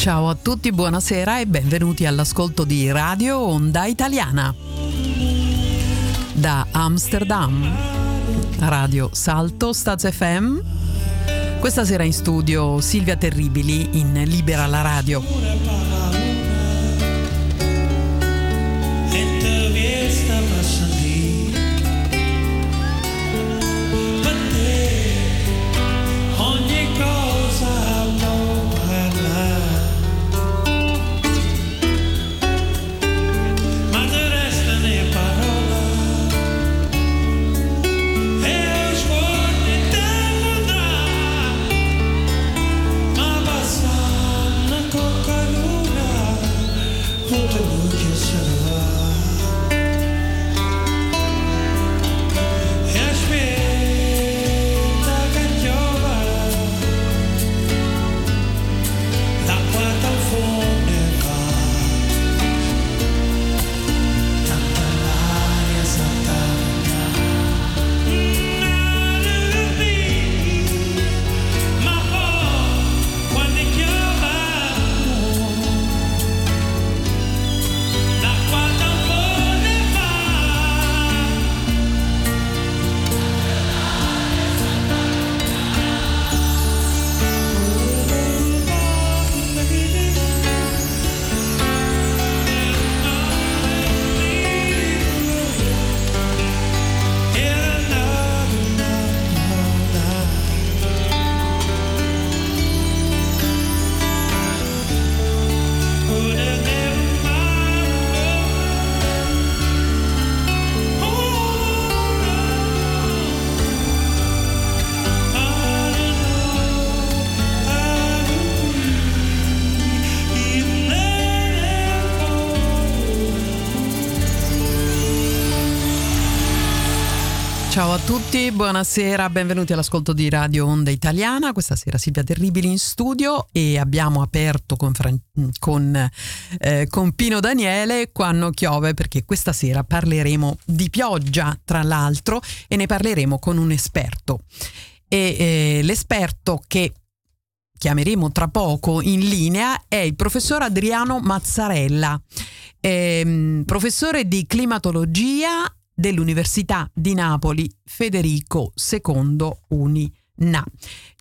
Ciao a tutti, buonasera e benvenuti all'ascolto di Radio Onda Italiana. Da Amsterdam, Radio Salto Staz FM. Questa sera in studio Silvia Terribili in Libera la Radio. Tutti, buonasera, benvenuti all'ascolto di Radio Onda Italiana. Questa sera Silvia Terribili in studio e abbiamo aperto con, con, eh, con Pino Daniele quando chiove perché questa sera parleremo di pioggia tra l'altro e ne parleremo con un esperto. E eh, l'esperto che chiameremo tra poco in linea è il professor Adriano Mazzarella, ehm, professore di climatologia dell'Università di Napoli Federico II UNINA.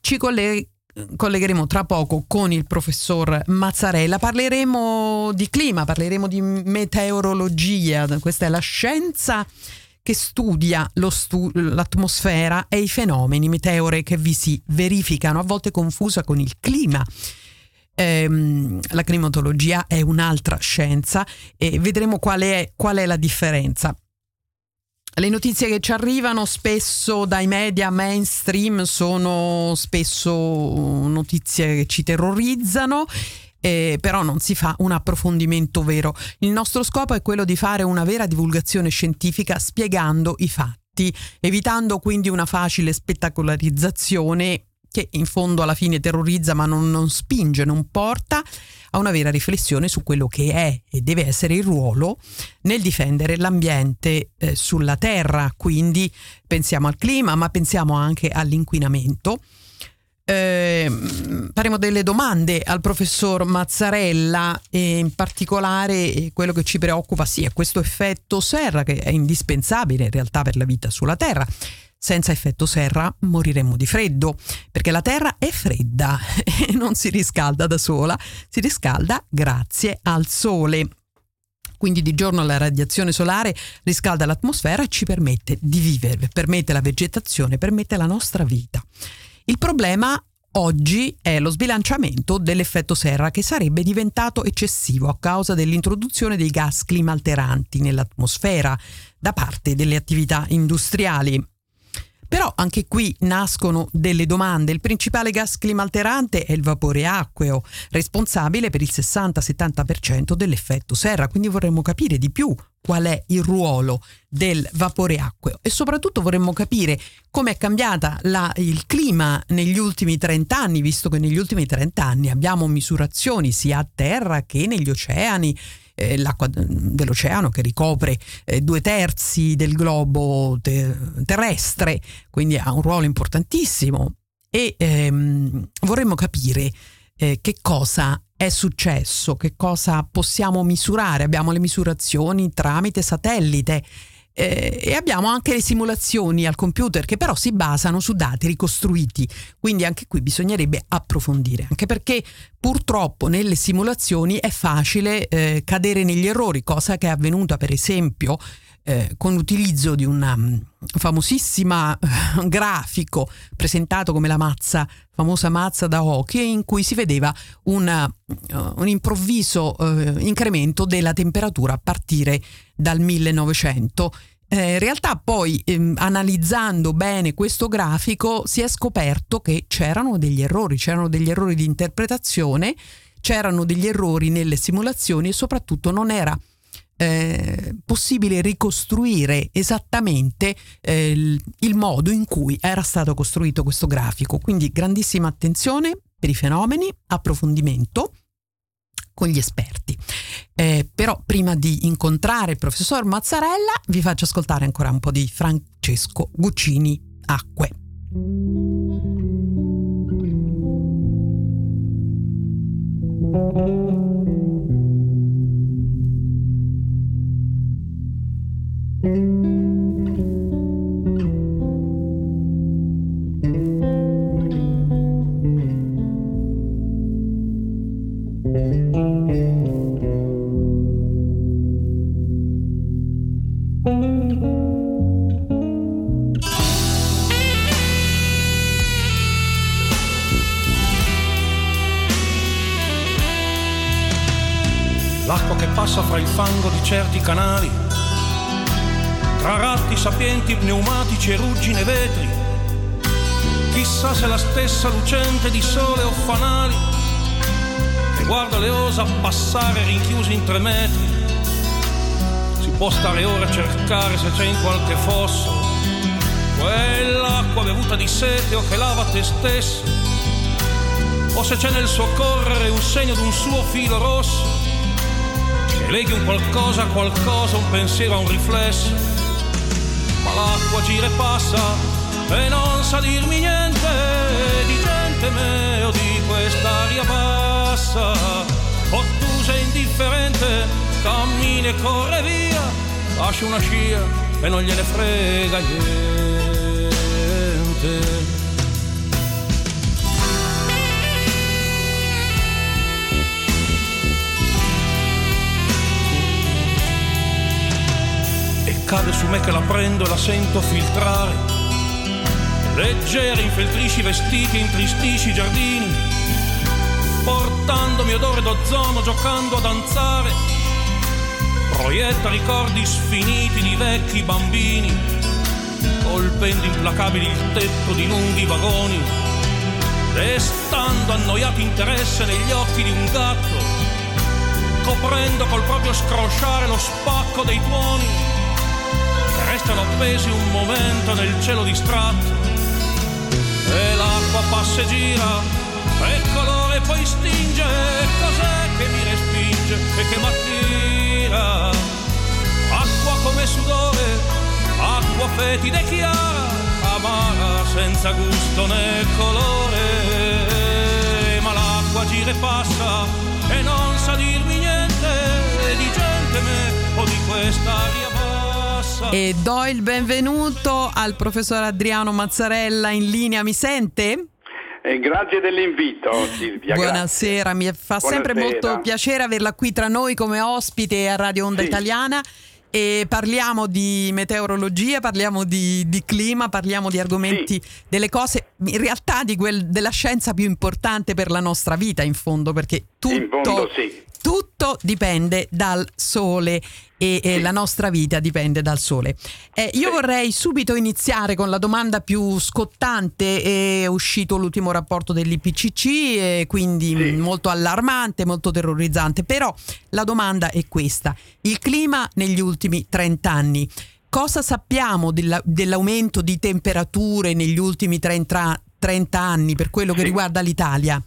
Ci colleghiamo collegheremo tra poco con il professor Mazzarella, parleremo di clima, parleremo di meteorologia, questa è la scienza che studia stu- l'atmosfera e i fenomeni meteore che vi si verificano, a volte confusa con il clima. Ehm, la climatologia è un'altra scienza e vedremo qual è, qual è la differenza. Le notizie che ci arrivano spesso dai media mainstream sono spesso notizie che ci terrorizzano eh, però non si fa un approfondimento vero. Il nostro scopo è quello di fare una vera divulgazione scientifica spiegando i fatti, evitando quindi una facile spettacolarizzazione che in fondo alla fine terrorizza ma non, non spinge, non porta a una vera riflessione su quello che è e deve essere il ruolo nel difendere l'ambiente eh, sulla Terra. Quindi pensiamo al clima, ma pensiamo anche all'inquinamento eh, faremo delle domande al professor Mazzarella e in particolare eh, quello che ci preoccupa sì, è questo effetto serra che è indispensabile in realtà per la vita sulla Terra. Senza effetto serra moriremmo di freddo, perché la Terra è fredda e non si riscalda da sola, si riscalda grazie al Sole. Quindi di giorno la radiazione solare riscalda l'atmosfera e ci permette di vivere, permette la vegetazione, permette la nostra vita. Il problema oggi è lo sbilanciamento dell'effetto serra che sarebbe diventato eccessivo a causa dell'introduzione dei gas climalteranti nell'atmosfera da parte delle attività industriali. Però anche qui nascono delle domande. Il principale gas climalterante è il vapore acqueo, responsabile per il 60-70% dell'effetto serra, quindi vorremmo capire di più qual è il ruolo del vapore acqueo. E soprattutto vorremmo capire come è cambiata la, il clima negli ultimi 30 anni, visto che negli ultimi 30 anni abbiamo misurazioni sia a terra che negli oceani eh, l'acqua dell'oceano che ricopre eh, due terzi del globo te- terrestre, quindi ha un ruolo importantissimo e ehm, vorremmo capire eh, che cosa è successo, che cosa possiamo misurare. Abbiamo le misurazioni tramite satellite eh, e abbiamo anche le simulazioni al computer che però si basano su dati ricostruiti, quindi anche qui bisognerebbe approfondire, anche perché purtroppo nelle simulazioni è facile eh, cadere negli errori, cosa che è avvenuta per esempio eh, con l'utilizzo di un um, famosissima uh, grafico presentato come la mazza, famosa mazza da hockey, in cui si vedeva una, uh, un improvviso uh, incremento della temperatura a partire dal 1900 eh, in realtà poi ehm, analizzando bene questo grafico si è scoperto che c'erano degli errori, c'erano degli errori di interpretazione, c'erano degli errori nelle simulazioni e soprattutto non era eh, possibile ricostruire esattamente eh, il, modo in cui era stato costruito questo grafico. Quindi grandissima attenzione per i fenomeni, approfondimento con gli esperti. Eh, però prima di incontrare il professor Mazzarella vi faccio ascoltare ancora un po' di Francesco Guccini Acque. L'acqua che passa fra il fango di certi canali, tra ratti sapienti, pneumatici e ruggine vetri, chissà se la stessa lucente di sole o fanali, che guarda le osa passare rinchiusi in tre metri, si può stare ore a cercare se c'è in qualche fosso, quell'acqua bevuta di sete o che lava te stesso, o se c'è nel suo correre un segno d'un suo filo rosso leghi un qualcosa a qualcosa, un pensiero a un riflesso, l'acqua gira e passa e non sa dirmi niente di gente me o di quest'aria bassa, ottusa e indifferente, cammina e corre via, lascia una scia e non gliene frega niente. Cade su me che la prendo e la sento filtrare. Leggera infeltrisci vestiti intristisci i giardini, portandomi odore d'ozono, giocando a danzare. proietta ricordi sfiniti di vecchi bambini, colpendo implacabili il tetto di lunghi vagoni, destando annoiato interesse negli occhi di un gatto, coprendo col proprio scrosciare lo spacco dei tuoni, restano appesi un momento nel cielo distratto, e l'acqua passa e gira, e colore poi stinge, cos'è che mi respinge e che m'attira? Acqua come sudore, acqua fetida e chiara, amara senza gusto né colore, ma l'acqua gira e passa e non sa dirmi niente di gente me o di quest'aria. E do il benvenuto al professor Adriano Mazzarella in linea, mi sente? Eh, grazie dell'invito Silvia. Buonasera, grazie. mi fa sempre Buonasera. molto piacere averla qui tra noi come ospite a Radio Onda Sì. Italiana. E parliamo di meteorologia, parliamo di, di clima, parliamo di argomenti, delle cose, in realtà di quel, della scienza più importante per la nostra vita, in fondo, perché tutto, In fondo sì. Tutto dipende dal sole e, e la nostra vita dipende dal sole. Eh, io vorrei subito iniziare con la domanda più scottante. È uscito l'ultimo rapporto dell'IPCC, e quindi Sì. molto allarmante, molto terrorizzante. Però la domanda è questa: il clima negli ultimi 30 anni. Cosa sappiamo della- dell'aumento di temperature negli ultimi 30, 30 anni per quello che Sì. riguarda l'Italia?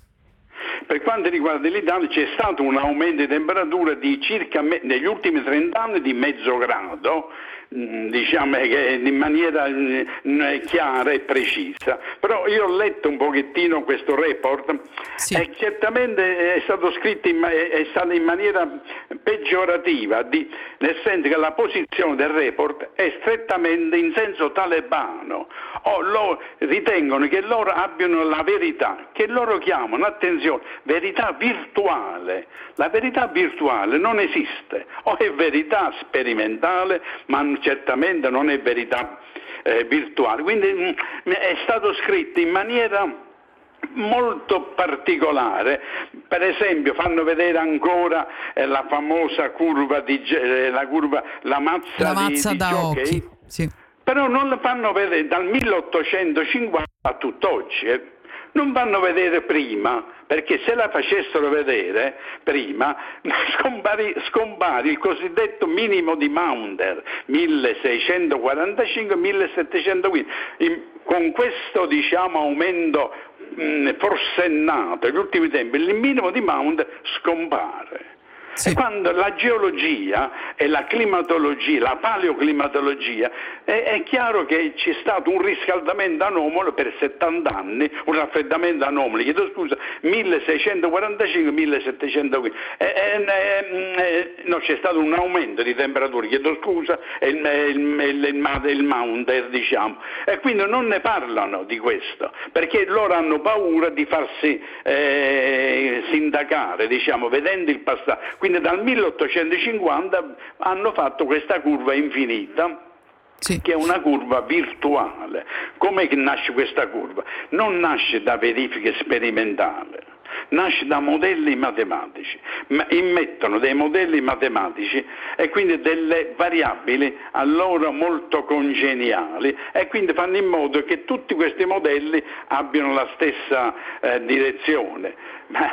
Per quanto riguarda l'Italia c'è stato un aumento di temperatura di circa me- negli ultimi 30 anni di mezzo grado, mm, diciamo che in maniera mm, chiara e precisa. Però io ho letto un pochettino questo report Sì. e certamente è stato scritto in, è stato in maniera peggiorativa, di- nel senso che la posizione del report è strettamente in senso talebano. O ritengono che loro abbiano la verità, che loro chiamano, attenzione, verità virtuale. La verità virtuale non esiste, o è verità sperimentale, ma certamente non è verità eh, virtuale. Quindi mm, è stato scritto in maniera molto particolare, per esempio fanno vedere ancora eh, la famosa curva di eh, la curva la mazza, La di- mazza di da Jockey, occhi. Sì. Però non la fanno vedere dal 1850 a tutt'oggi. eh. Non fanno vedere prima, perché se la facessero vedere prima scompari, scompare il cosiddetto minimo di Maunder 1645-1715. In- con questo diciamo, aumento mh, forsennato negli ultimi tempi, il minimo di Maunder scompare. Sì. E quando la geologia e la climatologia, la paleoclimatologia, è, è chiaro che c'è stato un riscaldamento anomalo per 70 anni, un raffreddamento anomalo, chiedo scusa, 1645-1715. E- e- no, c'è stato un aumento di temperatura, chiedo scusa, e il, il, il, il, Maunder, diciamo. E quindi non ne parlano di questo, perché loro hanno paura di farsi eh, sindacare, diciamo, vedendo il passato. Quindi dal 1850 hanno fatto questa curva infinita Sì. che è una curva virtuale. Come che nasce questa curva? Non nasce da verifiche sperimentali, nasce da modelli matematici, ma immettono dei modelli matematici e quindi delle variabili a loro molto congeniali e quindi fanno in modo che tutti questi modelli abbiano la stessa eh, direzione. Ma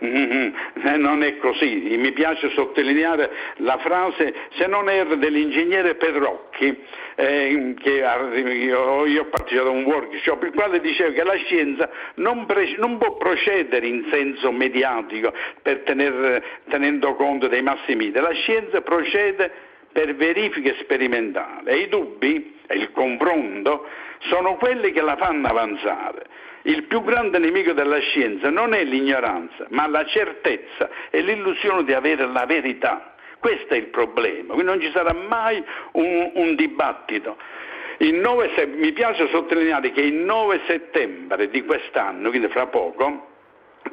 non è così, mi piace sottolineare la frase, se non erro, dell'ingegnere Pedrocchi, eh, io, io ho partecipato a un workshop, il quale diceva che la scienza non, pre- non può procedere in senso mediatico tener- tenendo conto dei massi media, la scienza procede per verifiche sperimentali e i dubbi e il confronto sono quelli che la fanno avanzare. Il più grande nemico della scienza non è l'ignoranza, ma la certezza e l'illusione di avere la verità. Questo è il problema, quindi non ci sarà mai un, un dibattito. Il 9 se- mi piace sottolineare che il 9 settembre di quest'anno, quindi fra poco,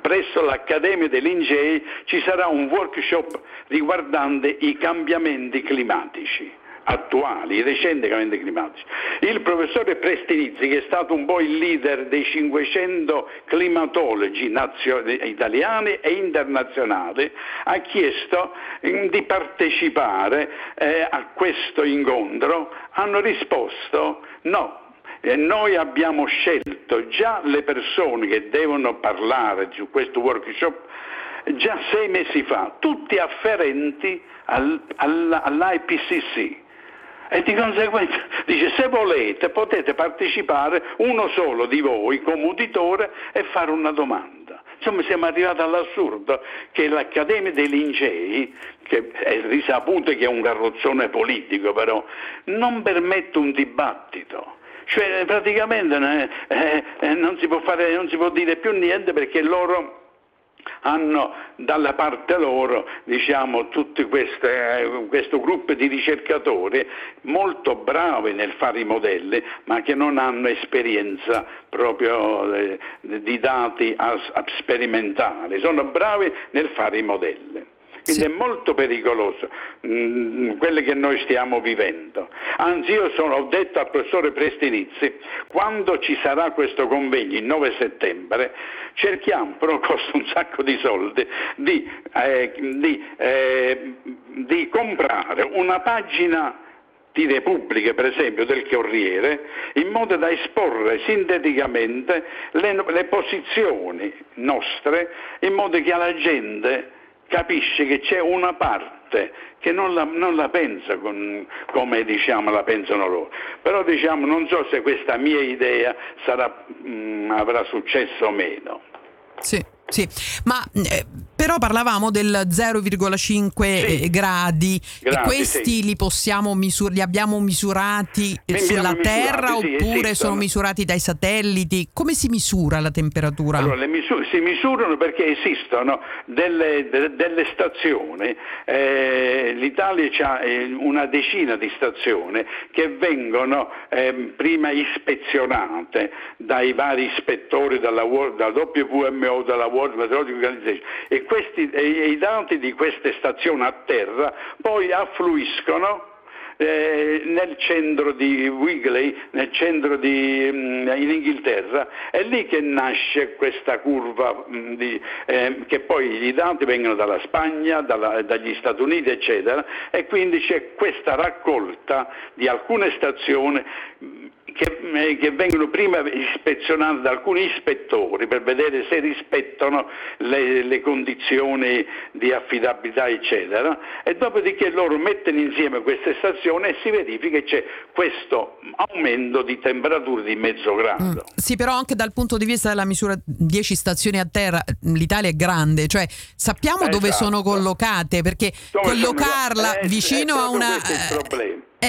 presso l'Accademia dei Lincei ci sarà un workshop riguardante i cambiamenti climatici. Attuali, i recenti cambiamenti climatici. Il professore Prestinizzi, che è stato un po' il leader dei 500 climatologi nazio- italiani e internazionali, ha chiesto mm, di partecipare eh, a questo incontro, hanno risposto no, e noi abbiamo scelto già le persone che devono parlare su questo workshop già sei mesi fa, tutti afferenti al, all, all'IPCC. E di conseguenza dice se volete potete partecipare uno solo di voi come uditore e fare una domanda. Insomma siamo arrivati all'assurdo che l'Accademia dei Lincei, che è risaputo che è un carrozzone politico però, non permette un dibattito. Cioè praticamente eh, eh, non, si fare, non si può dire più niente perché loro hanno dalla parte loro diciamo, tutto eh, questo gruppo di ricercatori molto bravi nel fare i modelli ma che non hanno esperienza proprio eh, di dati a, a sperimentali, sono bravi nel fare i modelli. Quindi sì. è molto pericoloso mh, mm, quello che noi stiamo vivendo. Anzi io sono, ho detto al professore Prestinizi, quando ci sarà questo convegno il 9 settembre, cerchiamo, però costa un sacco di soldi, di, eh, di, eh, di comprare una pagina di Repubblica, per esempio, del Corriere, in modo da esporre sinteticamente le, le posizioni nostre, in modo che la gente capisce che c'è una parte che non la, non la pensa con, come diciamo, la pensano loro. Però diciamo, non so se questa mia idea sarà, mh, mm, avrà successo o meno. Sì, sì. ma eh, però parlavamo del 0,5 sì. Eh, gradi, gradi, e questi sì. li, misur- li, abbiamo misurati Mi sulla Terra misurati, oppure sì, sono misurati dai satelliti? Come si misura la temperatura? Allora, misur- si misurano perché esistono delle, de- delle stazioni, eh, l'Italia ha eh, una decina di stazioni che vengono eh, prima ispezionate dai vari ispettori dalla, dalla WMO, dalla World Meteorological Organization. E questi, e i dati di queste stazioni a terra poi affluiscono eh, nel centro di Wigley, nel centro di, mm, in Inghilterra, è lì che nasce questa curva mm, di, eh, che poi i dati vengono dalla Spagna, dalla, dagli Stati Uniti, eccetera, e quindi c'è questa raccolta di alcune stazioni che, eh, che, vengono prima ispezionate da alcuni ispettori per vedere se rispettano le, le, condizioni di affidabilità eccetera e dopodiché loro mettono insieme queste stazioni e si verifica che c'è questo aumento di temperatura di mezzo grado. Mm, sì, però anche dal punto di vista della misura 10 stazioni a terra, l'Italia è grande, cioè sappiamo esatto. dove sono collocate perché dove collocarla sono... eh, vicino a una...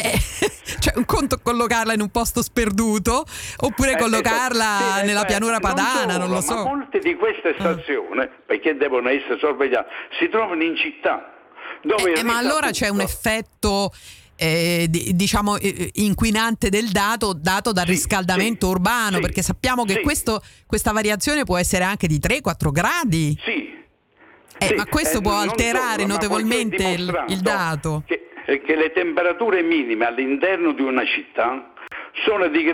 Eh, cioè un conto collocarla in un posto sperduto oppure eh, collocarla sì, nella eh, pianura padana, non, solo, non lo so. Molte di queste ah. stazioni, ah. perché devono essere sorvegliate, si trovano in città. Eh, ma allora c'è un effetto eh, diciamo eh, inquinante del dato dato dal sì, riscaldamento sì, urbano sì, perché sappiamo che questo, questa variazione può essere anche di 3-4 gradi sì, eh, ma questo può alterare solo, notevolmente il, il, dato che che le temperature minime all'interno di una città di,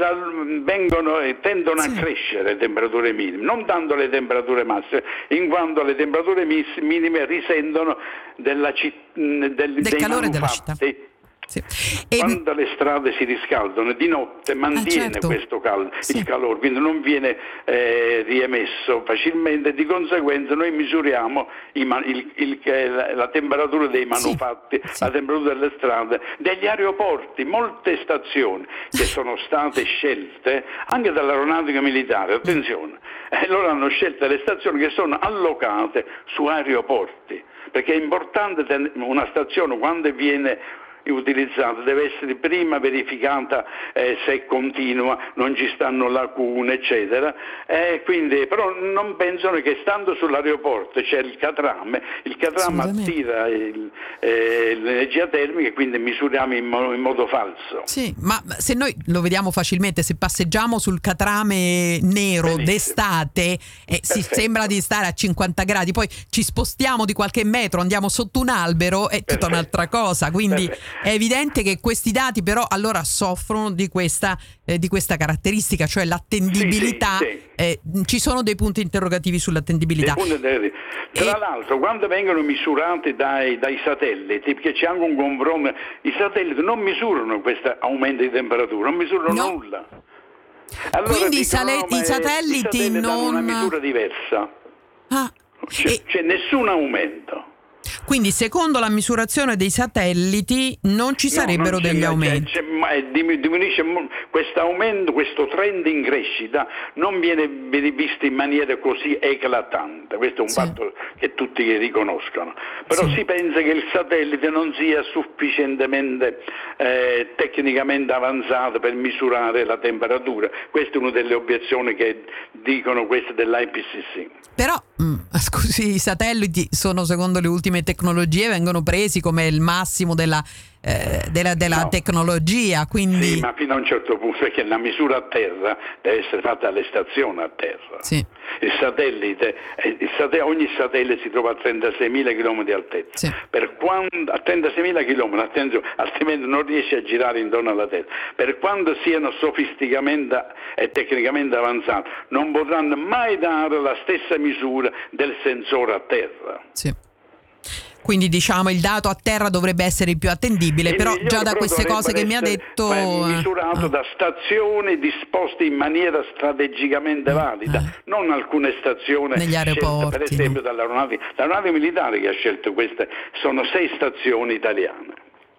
vengono e tendono sì. a crescere le temperature minime, non tanto le temperature massime, in quanto le temperature minime risentono della, del, del calore della città. Sì. Quando le strade si riscaldano di notte mantiene ah, certo. questo cal- sì. il calore, quindi non viene eh, riemesso facilmente di conseguenza noi misuriamo man- il, il, il, la temperatura dei manufatti, sì. la temperatura delle strade, degli aeroporti, molte stazioni che sono state scelte anche dall'aeronautica militare, attenzione, eh, loro hanno scelto le stazioni che sono allocate su aeroporti perché è importante una stazione quando viene utilizzata deve essere prima verificata eh, se è continua, non ci stanno lacune, eccetera. Eh, quindi, però non pensano che stando sull'aeroporto c'è il catrame, il catrame attira il, eh, l'energia termica e quindi misuriamo in, mo- in, modo falso. Sì, ma se noi lo vediamo facilmente, se passeggiamo sul catrame nero Benissimo. d'estate, eh, si sembra di stare a 50 gradi, poi ci spostiamo di qualche metro, andiamo sotto un albero, è tutta un'altra cosa. Quindi... Perfetto è evidente che questi dati però allora soffrono di questa, eh, di questa caratteristica, cioè l'attendibilità. Sì, sì, sì. Eh, ci sono dei punti interrogativi sull'attendibilità. Tra E- l'altro, quando vengono misurati dai, dai satelliti, perché c'è anche un confronto, i satelliti non misurano questo aumento di temperatura, non misurano No. nulla. Allora Quindi i dicono, sale- no, ma i è- satelliti i danno una non- misura diversa. Ah, C'è, e- c'è nessun aumento. Quindi secondo la misurazione dei satelliti non ci No, sarebbero non c'è- degli c'è- aumenti. dim- diminuisce questo aumento, questo trend in crescita non viene visto in maniera così eclatante, questo è un Sì. fatto che tutti riconoscono, però Sì. si pensa che il satellite non sia sufficientemente eh, tecnicamente avanzato per misurare la temperatura, questa è una delle obiezioni che dicono queste dell'IPCC. Però, mm, scusi, i satelliti sono secondo le ultime tecnologie, vengono presi come il massimo della, eh, della- della No. tecnologia, quindi... Sì, ma fino a un certo punto, perché la misura a terra deve essere fatta alle stazioni a terra. Sì. Il satellite, eh, il sate- ogni satellite si trova a 36.000 km di altezza. Sì. Per quando, a 36.000 km, altrimenti non riesce a girare intorno alla Terra. Per quanto siano sofisticamente e tecnicamente avanzati, non potranno mai dare la stessa misura del sensore a terra. Sì. Quindi diciamo il dato a terra dovrebbe essere il più attendibile, Il però già da queste cose che mi ha detto... è misurato ah, da stazioni disposte in maniera strategicamente valida, eh. non alcune stazioni Negli aeroporti, per esempio no? L'aeronautica militare che ha scelto queste sono sei stazioni italiane.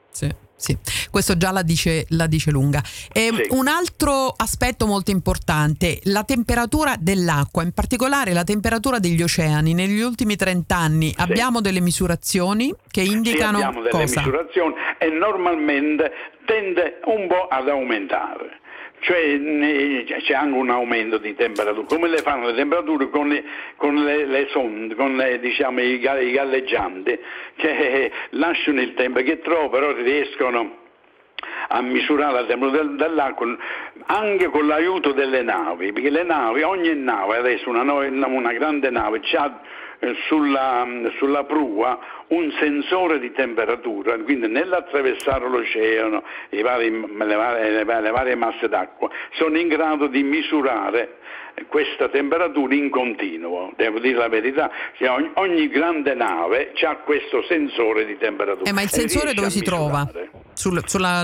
Sì, sì. questo già la dice, la dice lunga. E Sì. Un altro aspetto molto importante, la temperatura dell'acqua, in particolare la temperatura degli oceani. Negli ultimi 30 anni abbiamo delle misurazioni che indicano Sì, abbiamo delle cosa? misurazioni e normalmente tende un po' ad aumentare. Cioè ne- c'è anche un aumento di temperatura. Come le fanno le temperature con le, con le- le sonde, con le, diciamo, i, ga- i galleggianti che lasciano il tempo, che trovano però riescono a misurare la temperatura del- dell'acqua anche con l'aiuto delle navi, perché le navi, ogni nave, adesso una, una grande nave ha sulla, sulla prua un sensore di temperatura, quindi nell'attraversare l'oceano, vari- le, varie, le varie- le varie masse d'acqua, sono in grado di misurare questa temperatura in continuo. Devo dire la verità, che ogni, ogni grande nave ha questo sensore di temperatura. Eh, ma il e sensore dove si trova? Sul, sulla-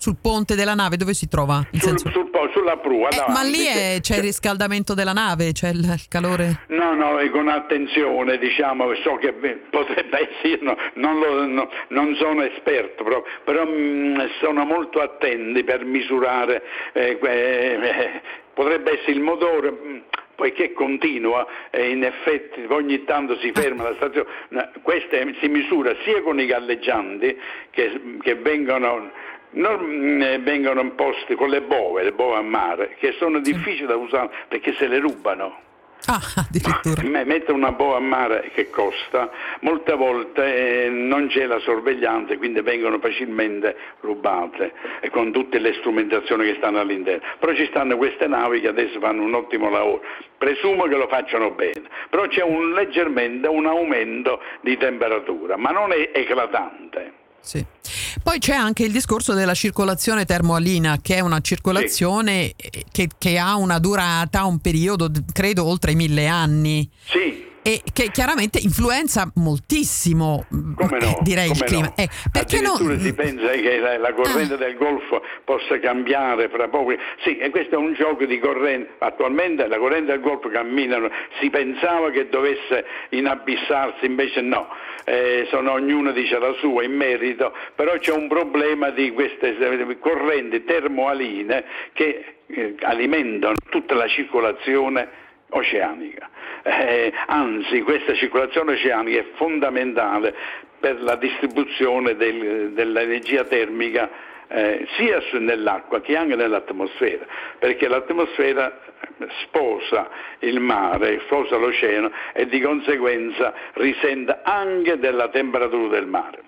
sul ponte della nave dove si trova Sul- sensore? sul po- sulla prua. Eh, ma lì è- c'è il riscaldamento della nave, c'è il, il calore. No, no, e con attenzione, diciamo, so che potrebbe essere, no, non, lo- no, non sono esperto, però, però, mh, sono molto attenti per misurare, eh, eh, potrebbe essere il motore, mh, poiché continua e in effetti ogni tanto si ferma la stazione, è- si misura sia con i galleggianti che, che vengono non eh, vengono imposti con le bove, le bove a mare, che sono difficili da usare perché se le rubano. Ah, addirittura. Mettere una boa a mare che costa, molte volte eh, non c'è la sorveglianza, quindi vengono facilmente rubate e con tutte le strumentazioni che stanno all'interno. Però ci stanno queste navi che adesso fanno un ottimo lavoro, presumo che lo facciano bene, però c'è un, leggermente un aumento di temperatura, ma non è eclatante. Sì. Poi c'è anche il discorso della circolazione termoalina, che è una circolazione eh, che, che ha una durata, un periodo, credo, oltre i mille anni. Sì, E che chiaramente influenza moltissimo, Come no? eh, direi il come clima. no. Eh, perché no? Addirittura si pensa che la, la corrente Ah. del Golfo possa cambiare fra poco. Sì, e questo è un gioco di corrente. Attualmente la corrente del Golfo cammina, si pensava che dovesse inabissarsi, invece no. Eh, sono, ognuno dice la sua in merito, però c'è un problema di queste eh, correnti termoaline che eh, alimentano tutta la circolazione oceanica. Eh, anzi, questa circolazione oceanica è fondamentale per la distribuzione del- dell'energia termica eh, sia nell'acqua che anche nell'atmosfera, perché l'atmosfera sposa il mare, sposa l'oceano e di conseguenza risente anche della temperatura del mare.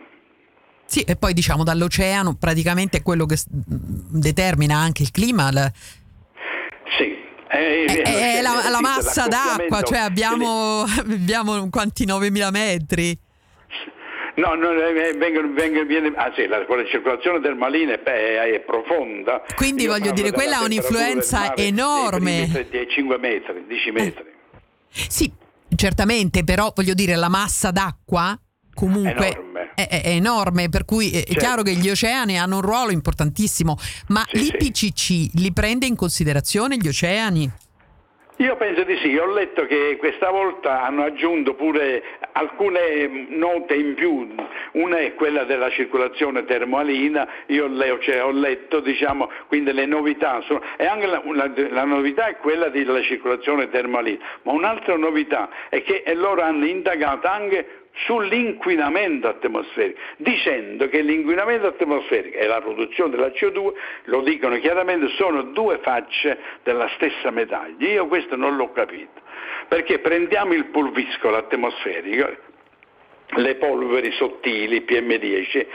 Sì, e poi diciamo dall'oceano praticamente è quello che determina anche il clima. la- Sì. Eh, È, eh, è la, la massa d'acqua, cioè abbiamo, abbiamo quanti 9.000 metri? No, no eh, vengono, vengono, viene, ah sì, la, la circolazione termalina è, è profonda. Quindi Io voglio dire, quella ha un'influenza enorme. Di 5 metri, 10 eh. metri. Eh. Sì, certamente, però voglio dire, la massa d'acqua comunque enorme. È, è, enorme, per cui è certo. chiaro che gli oceani hanno un ruolo importantissimo, ma sì, l'IPCC sì. li prende in considerazione gli oceani? Io penso di sì, ho letto che questa volta hanno aggiunto pure alcune note in più, una è quella della circolazione termoalina, io cioè, ho letto, diciamo, quindi le novità sono, e anche la, la, la, novità è quella della circolazione termoalina, ma un'altra novità è che loro hanno indagato anche sull'inquinamento atmosferico, dicendo che l'inquinamento atmosferico e la produzione della CO2, lo dicono chiaramente, sono due facce della stessa medaglia. Io questo non l'ho capito, perché prendiamo il pulviscolo atmosferico, le polveri sottili PM10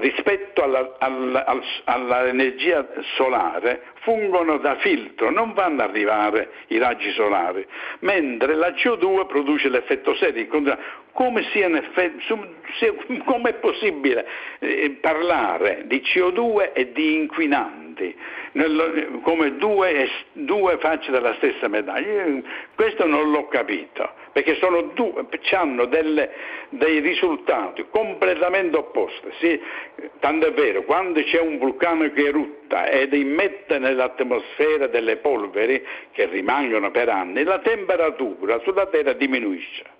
rispetto alla, alla, all'energia solare fungono da filtro, non vanno ad arrivare i raggi solari, mentre la CO2 produce l'effetto serra. Come, come è possibile eh, parlare di CO2 e di inquinanti come due, due facce della stessa medaglia? Questo non l'ho capito, perché due, hanno delle, dei risultati completamente opposti. Sì, tanto è vero, quando c'è un vulcano che erutta ed immette nell'atmosfera delle polveri che rimangono per anni, la temperatura sulla Terra diminuisce.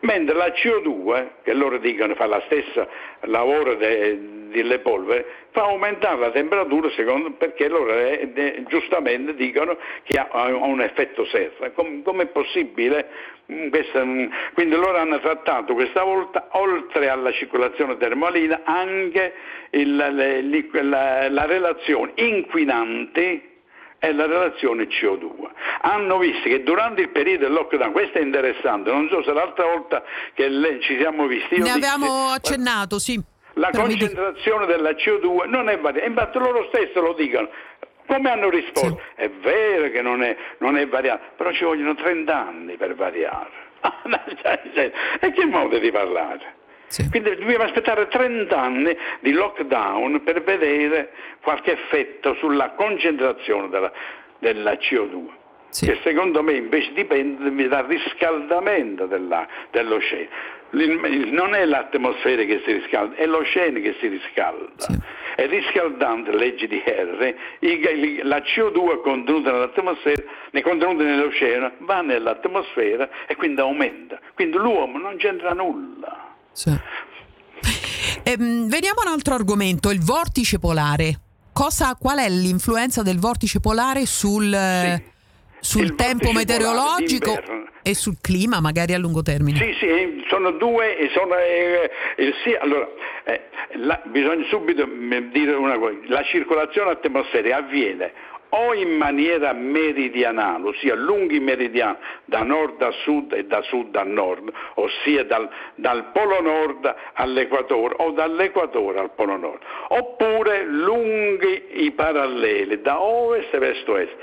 Mentre la CO2, che loro dicono fa la stessa lavoro de, delle polveri, fa aumentare la temperatura secondo, perché loro eh, eh, giustamente dicono che ha, ha, un effetto serra. Com, com'è possibile? Mm, questa, mm, quindi loro hanno trattato questa volta, oltre alla circolazione termalina, anche il, le, la, la relazione inquinanti è la relazione CO2. Hanno visto che durante il periodo del lockdown, questo è interessante, non so se l'altra volta che ci siamo visti... Ne avevamo accennato, sì. La concentrazione della CO2 non è variata, infatti loro stessi lo dicono. Come hanno risposto? Sì. È vero che non è, non è variata, però ci vogliono 30 anni per variare. e che modo di parlare? Sì. Quindi dobbiamo aspettare 30 anni di lockdown per vedere qualche effetto sulla concentrazione della, della CO2. Sì. Che secondo me invece dipende dal riscaldamento della, dell'oceano. Non è l'atmosfera che si riscalda, è l'oceano che si riscalda. Sì. E riscaldante, legge di Harry, la CO2 contenuta nell'atmosfera, ne contenuta nell'oceano, va nell'atmosfera e quindi aumenta. Quindi l'uomo non c'entra nulla. Sì. Ehm, veniamo a un altro argomento, il vortice polare. Cosa, qual è l'influenza del vortice polare sul, sì. sul tempo meteorologico e sul clima, magari a lungo termine? Sì, sì, sono due. Sono, eh, eh, sì, allora, eh, la, bisogna subito dire una cosa, la circolazione atmosferica avviene o in maniera meridionale, ossia lunghi meridiani da nord a sud e da sud a nord, ossia dal, dal polo nord all'equatore o dall'equatore al polo nord, oppure lunghi i paralleli da ovest verso est.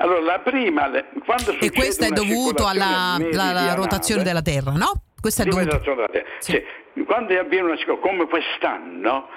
Allora, la prima, quando e questo è dovuto alla, alla rotazione della Terra, no? Questo è dovuto... Sì. Sì. Quando avviene una come quest'anno,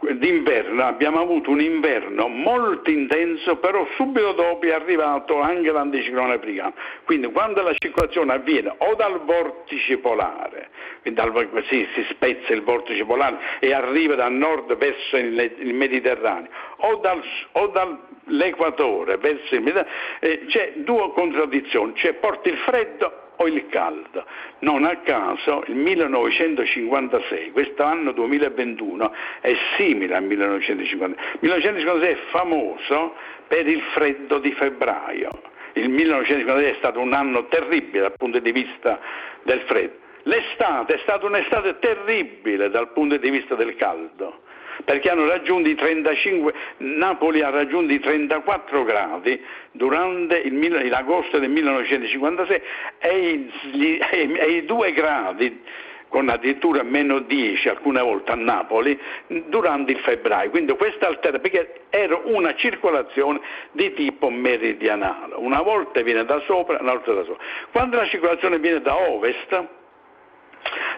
d'inverno abbiamo avuto un inverno molto intenso, però subito dopo è arrivato anche l'anticiclone africano. Quindi quando la circolazione avviene o dal vortice polare, dal, sì, si spezza il vortice polare e arriva da nord verso il, il Mediterraneo, o, dal, o dall'equatore verso il Mediterraneo, eh, c'è due contraddizioni, cioè porta il freddo o il caldo. Non a caso il 1956, questo anno 2021, è simile al 1956. Il 1956 è famoso per il freddo di febbraio. Il 1956 è stato un anno terribile dal punto di vista del freddo. L'estate è stata un'estate terribile dal punto di vista del caldo perché hanno raggiunto i 35, Napoli ha raggiunto i 34 gradi durante il, l'agosto del 1956 e i, e i 2 gradi con addirittura meno 10 alcune volte a Napoli durante il febbraio. Quindi questa altera, perché era una circolazione di tipo meridionale, una volta viene da sopra, una volta da sopra. Quando la circolazione viene da ovest,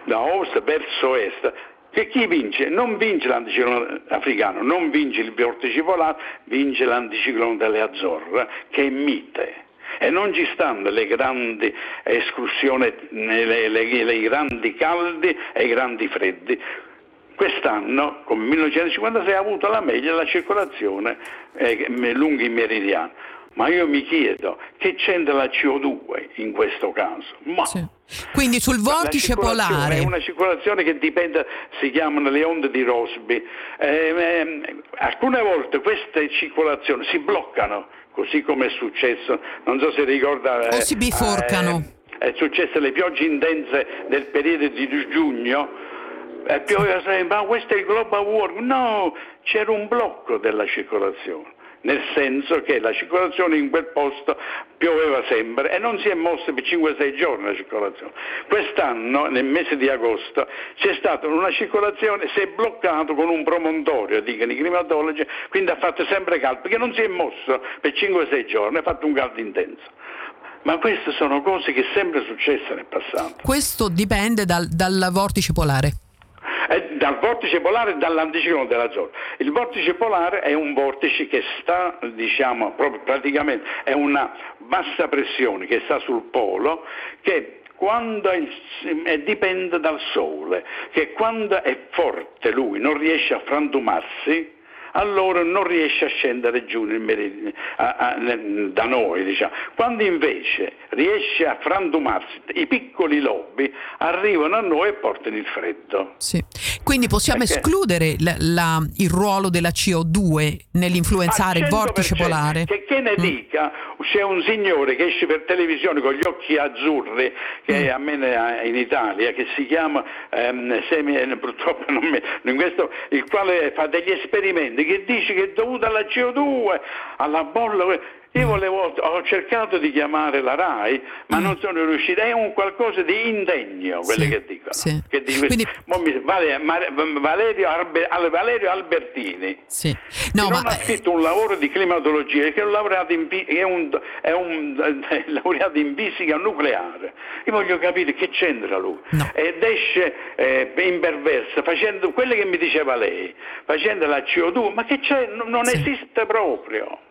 da ovest verso est, che chi vince? Non vince l'anticiclone africano, non vince il vortice polare, vince l'anticiclone delle Azzorre, che è mite. E non ci stanno le grandi escursioni, i grandi caldi e i grandi freddi. Quest'anno, come 1956, ha avuto la meglio la circolazione eh, lungo i meridiani. Ma io mi chiedo che c'entra la CO2 in questo caso? Ma sì. Quindi sul vortice polare. È una circolazione che dipende, si chiamano le onde di Rosby. Eh, eh, alcune volte queste circolazioni si bloccano, così come è successo, non so se ricorda. o si biforcano. Eh, è successo le piogge intense del periodo di giugno. E pioveva sempre, ma questo è il global warming. No, c'era un blocco della circolazione nel senso che la circolazione in quel posto pioveva sempre e non si è mossa per 5-6 giorni la circolazione. Quest'anno, nel mese di agosto, c'è stata una circolazione, si è bloccato con un promontorio, dicono i climatologi, quindi ha fatto sempre caldo, perché non si è mosso per 5-6 giorni, ha fatto un caldo intenso. Ma queste sono cose che sempre successe nel passato. Questo dipende dal, dal vortice polare dal vortice polare e dall'anticiclone della zona. Il vortice polare è un vortice che sta, diciamo, praticamente, è una bassa pressione che sta sul polo che quando il, eh, dipende dal sole, che quando è forte lui non riesce a frantumarsi, allora non riesce a scendere giù nel, a, a, da noi. Diciamo. Quando invece riesce a frantumarsi, i piccoli lobi arrivano a noi e portano il freddo. Sì. Quindi possiamo Perché? escludere la, la, il ruolo della CO2 nell'influenzare il vortice polare? Che, che ne mm. dica, c'è un signore che esce per televisione con gli occhi azzurri, che mm. a me in Italia, che si chiama, ehm, semi, purtroppo non mi, in questo, il quale fa degli esperimenti che dice che è dovuta alla CO2, alla bolla io volevo, ho cercato di chiamare la RAI, ma mm. non sono riuscito. È un qualcosa di indegno quello sì, che dicono. Sì. Che dicono. Quindi... Valerio, Valerio, Albertini sì. no, non ma... ha scritto un lavoro di climatologia, che è un laureato in, è un, è un è laureato in fisica nucleare. Io voglio capire che c'entra lui. No. Ed esce eh, in perversa, facendo quello che mi diceva lei, facendo la CO2, ma che c'è? Non esiste proprio.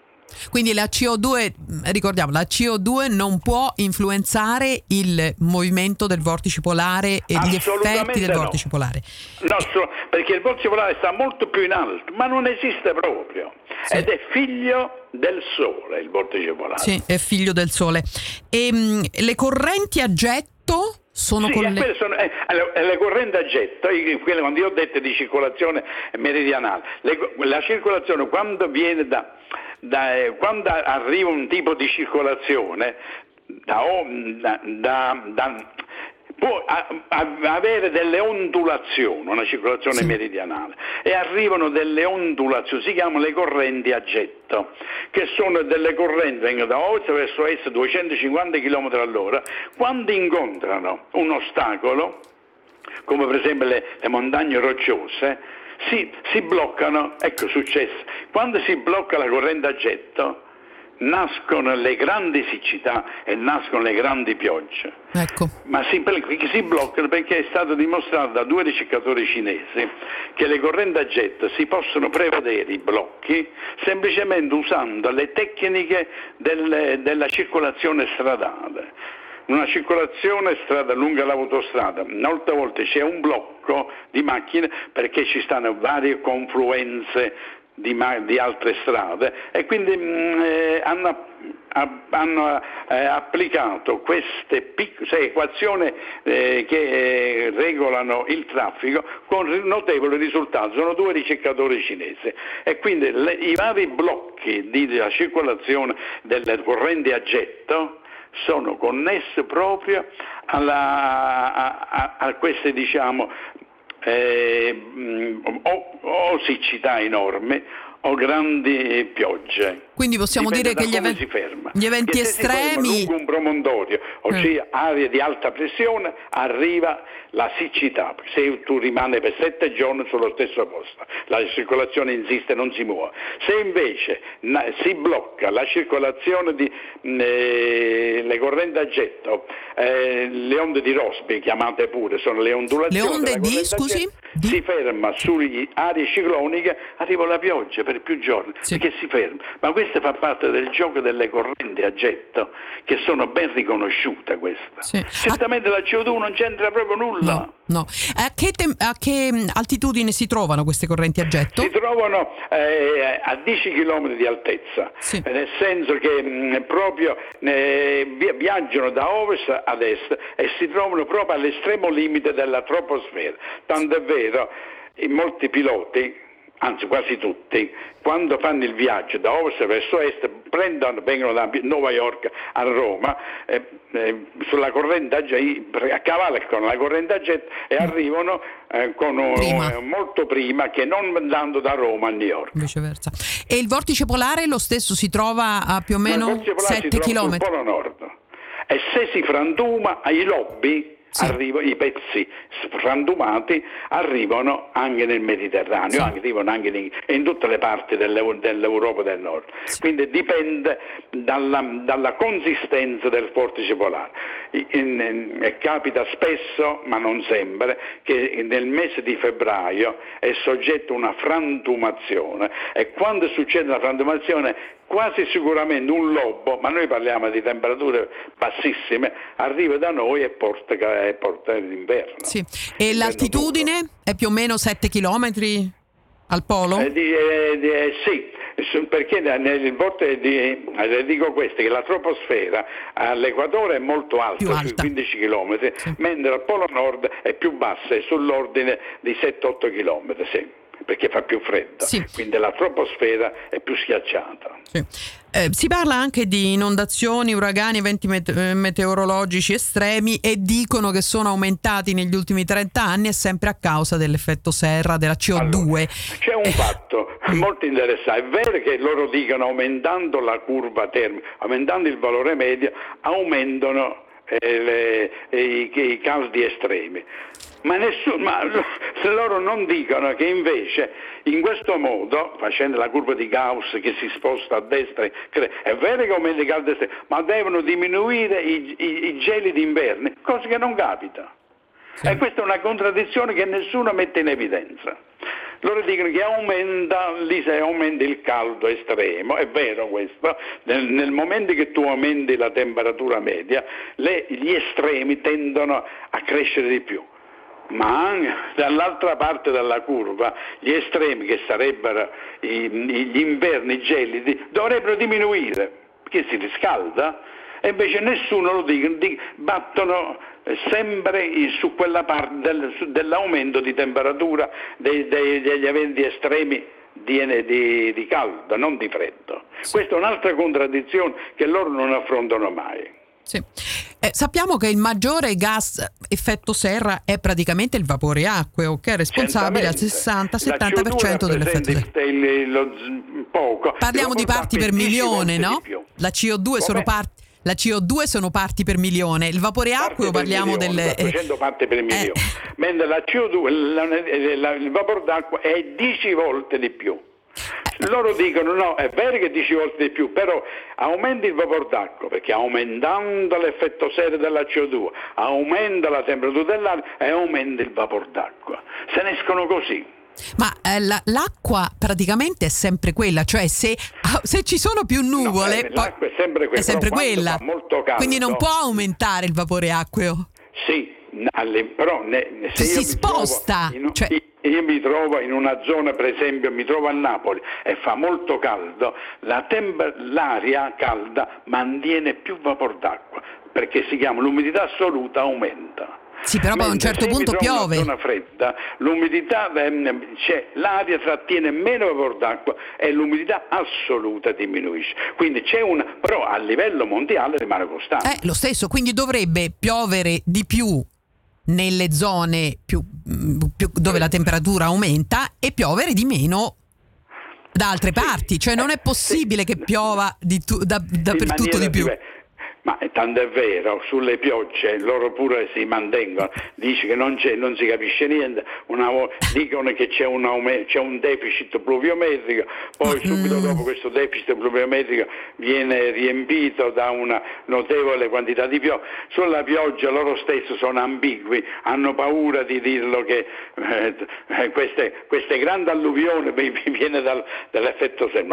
Quindi la CO2, ricordiamo, la CO2 non può influenzare il movimento del vortice polare e gli effetti del no. vortice polare. No, perché il vortice polare sta molto più in alto, ma non esiste proprio. Sì. Ed è figlio del Sole, il vortice polare. Sì, è figlio del Sole. E ehm, mh, le correnti a getto sono sì, con le... Sono, eh, le, le, correnti a getto, quelle, quando io ho detto di circolazione meridionale, le, la circolazione quando viene da da, eh, quando arriva un tipo di circolazione da, da, da, può a, a, avere delle ondulazioni, una circolazione sì. meridionale, e arrivano delle ondulazioni, si chiamano le correnti a getto, che sono delle correnti, vengono da ovest verso est 250 km all'ora, quando incontrano un ostacolo, come per esempio le, le montagne rocciose, si, si bloccano, ecco successo, quando si blocca la corrente a getto nascono le grandi siccità e nascono le grandi piogge. Ecco. Ma si, si, bloccano perché è stato dimostrato da due ricercatori cinesi che le correnti a getto si possono prevedere i blocchi semplicemente usando le tecniche del, della circolazione stradale una circolazione strada lunga l'autostrada, molte volte c'è un blocco di macchine perché ci stanno varie confluenze di, di altre strade e quindi mh, mm, eh, hanno, hanno eh, applicato queste pic- cioè, equazioni eh, che eh, regolano il traffico con notevoli risultati. Sono due ricercatori cinesi e quindi le, i vari blocchi di, della circolazione delle correnti a getto sono connesse proprio alla, a, a, a, queste diciamo, eh, o, o siccità enormi o grandi piogge. Quindi possiamo Dipende dire che gli, come even- si ferma. gli eventi ferma estremi... lungo un promontorio, ossia aree di alta pressione, arriva la siccità. Se tu rimani per sette giorni sullo stesso posto, la circolazione insiste, non si muove. Se invece na- si blocca la circolazione di mh, eh, le correnti a getto, eh, le onde di Rossby, chiamate pure, sono le ondulazioni. Le onde di, scusi? getto, Di? Si ferma sulle aree cicloniche, arriva la pioggia per più giorni, Sì. perché si ferma. Ma questo fa parte del gioco delle correnti a getto, che sono ben riconosciute queste. Sì. Certamente la CO2 non c'entra proprio nulla. No, no. A che, tem- a che altitudine si trovano queste correnti a getto? Si trovano eh, a 10 km di altezza, Sì. nel senso che mh, proprio eh, vi- viaggiano da ovest ad est e si trovano proprio all'estremo limite della troposfera. Tanto è vero, in molti piloti anzi quasi tutti, quando fanno il viaggio da ovest verso est, prendono, vengono da New York a Roma, eh, eh, sulla corrente a getto, cavalcano la corrente a getto e arrivano eh, con Prima. molto prima che non andando da Roma a New York. Viceversa. E il vortice polare lo stesso si trova a più o meno Pozzo Polare si 7 trova sul km. Polo Nord e se si frantuma ai lobby Sì. arriva- i pezzi frantumati arrivano anche nel Mediterraneo, Sì. arrivano anche in, in tutte le parti dell'Eu- dell'Europa del Nord. Quindi dipende dalla, dalla consistenza del vortice polare. In- in- capita spesso, ma non sempre, che nel mese di febbraio è soggetto a una frantumazione e quando succede la frantumazione quasi sicuramente un lobo, ma noi parliamo di temperature bassissime, arriva da noi e porta, e porta l'inverno. Sì. E l'altitudine è più o meno 7 km al polo? Eh, di- eh, di- eh, sì, perché nel vortice di, eh, dico questo, che la troposfera all'equatore è molto alta, Più sui alta. 15 km, mentre al polo nord è più bassa, è sull'ordine di 7-8 km, sì, perché fa più freddo. Sì. Quindi la troposfera è più schiacciata. Sì. Eh, si parla anche di inondazioni, uragani, eventi met- eh, meteorologici estremi e dicono che sono aumentati negli ultimi 30 anni e sempre a causa dell'effetto serra, della CO2. Allora, c'è un fatto molto interessante, è vero che loro dicono aumentando la curva termica, aumentando il valore medio, aumentano eh, le- i, i caldi estremi. Ma, nessuno, ma loro non dicono che invece in questo modo, facendo la curva di Gauss che si sposta a destra, è vero che aumenta i caldi estremi, ma devono diminuire i, i, i geli d'inverno, cosa che non capita. E questa è una contraddizione che nessuno mette in evidenza. Loro dicono che aumenta, lì se aumenta il caldo estremo, è vero questo, nel, nel momento che tu aumenti la temperatura media, le- gli estremi tendono a crescere di più. Ma anche dall'altra parte della curva gli estremi che sarebbero gli inverni gelidi dovrebbero diminuire perché si riscalda e invece nessuno lo dice, di- battono sempre i- su quella parte dell'aumento di temperatura degli eventi estremi di, di- di caldo, non di freddo. Questa è un'altra contraddizione che loro non affrontano mai. Sì. Eh, sappiamo che il maggiore gas effetto serra è praticamente il vapore acqueo, che è responsabile al Certamente. 60-70% La CO2 dell'effetto serra. il- lo poco. Parliamo di parti per porta 10 milione, no? La CO2 sono Come? parti. La CO2 sono parti per milione, il vapore acqueo parliamo milione, delle... eh, 400 parti per milione. eh. Mentre la CO2, la- la- il vapore d'acqua è 10 volte di più. Loro dicono no, è vero che 10 volte di più, però aumenta il vapore d'acqua perché aumentando l'effetto serra della CO2 aumenta la temperatura dell'aria e aumenta il vapore d'acqua. Se ne escono così. Ma eh, la- l'acqua praticamente è sempre quella, cioè se, ah, se ci sono più nuvole... eh, l'acqua è sempre quella, È sempre quella. caldo- Quindi non può aumentare il vapore acqueo. Sì, però ne- se Si sposta, in- cioè- io mi trovo in una zona, per esempio, mi trovo a Napoli e fa molto caldo, la temp- l'aria calda mantiene più vapor d'acqua perché si chiama l'umidità assoluta aumenta. Sì, però poi a un certo punto piove. una zona fredda, l'umidità ehm, c'è, l'aria trattiene meno vapor d'acqua e l'umidità assoluta diminuisce. Quindi c'è una, però a livello mondiale rimane costante. Eh, lo stesso, quindi dovrebbe piovere di più nelle zone più- mm, più- dove la temperatura aumenta e piovere di meno da altre parti, cioè non è possibile che piova di tu, da, dappertutto di più. Diversa. Ma tanto è vero, sulle piogge loro pure si mantengono, dice che non, non si capisce niente, una, dicono che c'è un, c'è un, deficit pluviometrico, poi mm. subito dopo questo deficit pluviometrico viene riempito da una notevole quantità di pioggia. Sulla pioggia loro stessi sono ambigui, hanno paura di dirlo che eh, queste, queste, grandi alluvioni viene dal, dall'effetto serra.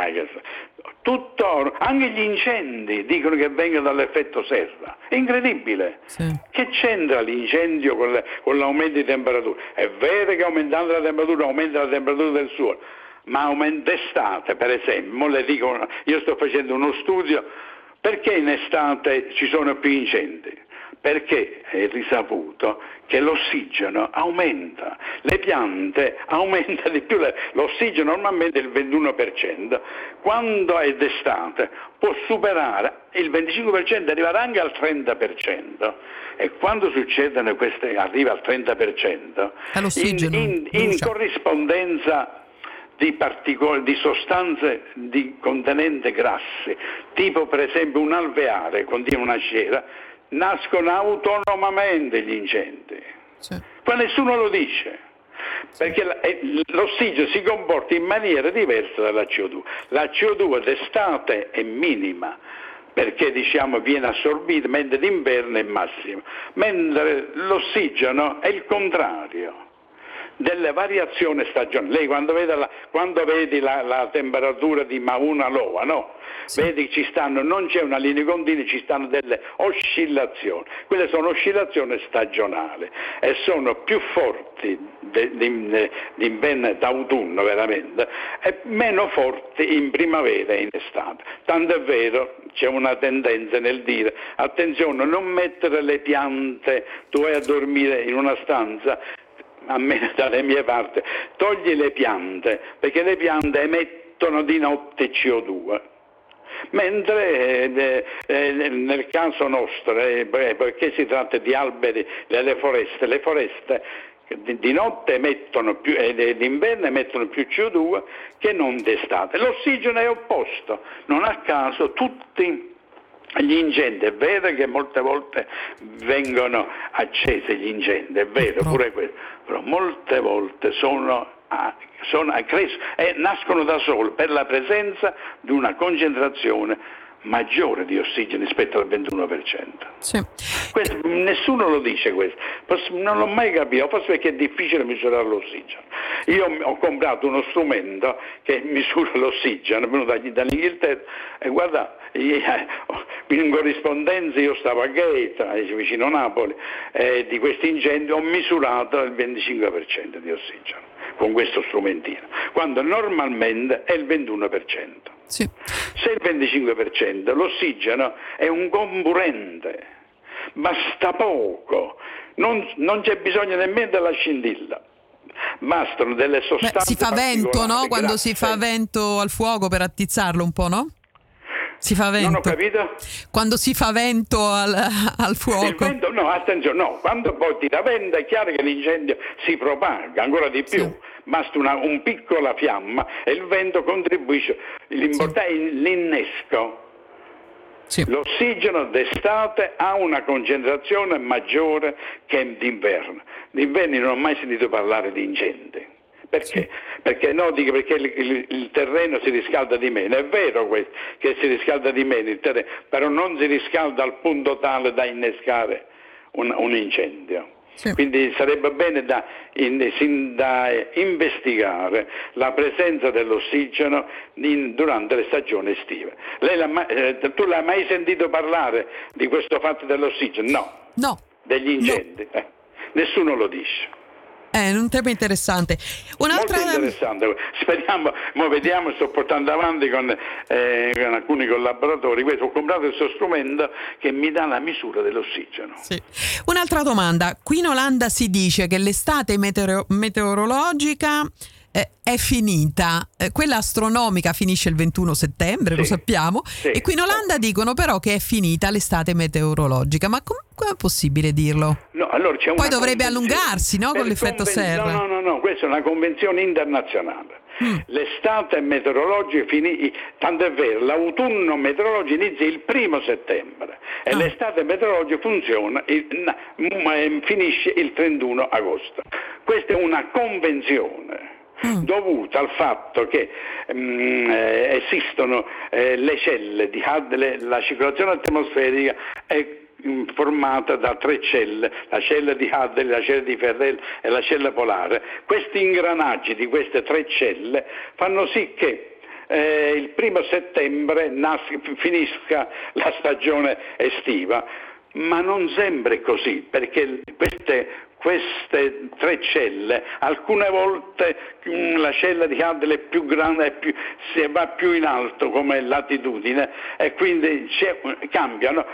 Tutto, anche gli incendi dicono che vengono dall'effetto serra. È incredibile. Sì. Che c'entra l'incendio con, le, con, l'aumento di temperatura? È vero che aumentando la temperatura aumenta la temperatura del suolo, ma aumenta estate, per esempio. Le dico, io sto facendo uno studio perché in estate ci sono più incendi perché è risaputo che l'ossigeno aumenta, le piante aumentano di più, l'ossigeno normalmente è il 21%, quando è d'estate può superare il 25% arrivare anche al 30% e quando succedono queste, arriva al 30% in, in, in corrispondenza di, particol- di, sostanze di contenente grassi, tipo per esempio un alveare contiene una cera, nascono autonomamente gli incendi. Sì. Ma nessuno lo dice. Perché eh, l'ossigeno si comporta in maniera diversa dalla CO2. La CO2 d'estate è minima perché diciamo, viene assorbita, mentre d'inverno è massima, mentre l'ossigeno è il contrario delle variazioni stagionali. Lei quando, la, quando vedi la, la, temperatura di Mauna Loa, no? Sì. Vedi che ci stanno, non c'è una linea continua, ci stanno delle oscillazioni. Quelle sono oscillazioni stagionali e sono più forti d'inverno d'autunno veramente e meno forti in primavera e in estate. Tanto è vero, c'è una tendenza nel dire attenzione, non mettere le piante, tu vai a dormire in una stanza almeno dalle mie parti, togli le piante, perché le piante emettono di notte CO2. Mentre eh, eh, nel caso nostro, eh, perché si tratta di alberi delle foreste, le foreste di notte emettono più, e d'inverno emettono più CO2 che non d'estate. L'ossigeno è opposto, non a caso tutti gli incendi, è vero che molte volte vengono accesi gli incendi, è vero pure questo, però molte volte sono sono, cres- eh, nascono da sole per la presenza di una concentrazione maggiore di ossigeno rispetto al 21%. Sì. Questo, nessuno lo dice questo, non l'ho mai capito, forse perché è difficile misurare l'ossigeno. Io ho comprato uno strumento che misura l'ossigeno, venuto dall'Inghilterra, e guarda, in corrispondenza io stavo a Gaeta, vicino a Napoli, e di questi incendi ho misurato il 25% di ossigeno con questo strumentino, quando normalmente è il 21%. Sì. Se il 25% l'ossigeno è un comburente, basta poco, non, non c'è bisogno nemmeno della scintilla bastano delle sostanze. Beh, si fa vento, no? Quando grazie. si fa vento al fuoco per attizzarlo un po', no? Si fa vento. Non ho capito? Quando si fa vento al, al fuoco. Il vento, no, attenzione, no, quando poi tira vento è chiaro che l'incendio si propaga ancora di più. Sì. Basta una un piccola fiamma e il vento contribuisce. L'importante sì. è l'innesco. Sì. L'ossigeno d'estate ha una concentrazione maggiore che d'inverno. D'inverno non ho mai sentito parlare di incendi. Perché? Sì. Perché, no, dico perché il, il, il, terreno si riscalda di meno, è vero questo, che si riscalda di meno il terreno, però non si riscalda al punto tale da innescare un, un incendio. Sì. Quindi sarebbe bene da, in, da, investigare la presenza dell'ossigeno in, durante le stagioni estive. Lei eh, tu l'hai mai sentito parlare di questo fatto dell'ossigeno? No. No. Degli incendi? No. Eh, nessuno lo dice. È un tema interessante. Un'altra... Molto interessante. Speriamo, mo vediamo, sto portando avanti con, eh, con, alcuni collaboratori. Questo, ho comprato questo strumento che mi dà la misura dell'ossigeno. Sì. Un'altra domanda. Qui in Olanda si dice che l'estate meteoro- meteorologica eh, è finita. Eh, quella astronomica finisce il 21 settembre, sì, lo sappiamo, sì. e qui in Olanda dicono però che è finita l'estate meteorologica. Ma com- come è possibile dirlo? No, allora Poi dovrebbe allungarsi no, con l'effetto conven- serra. No, no, no, no, questa è una convenzione internazionale Mm. L'estate meteorologica finì, tanto è vero, l'autunno meteorologico inizia il primo settembre e ah. l'estate meteorologica funziona, finisce il 31 agosto. Questa è una convenzione. Mm. dovuta al fatto che mm, eh, esistono eh, le celle di Hadley, la circolazione atmosferica è formata da tre celle, la cella di Hadley, la cella di Ferrel e la cella polare. Questi ingranaggi di queste tre celle fanno sì che eh, il primo settembre nas- finisca la stagione estiva, ma non sempre così, perché queste, queste tre celle, alcune volte mm, la cella di Hadley è più grande, è più, va più in alto come latitudine e quindi cambiano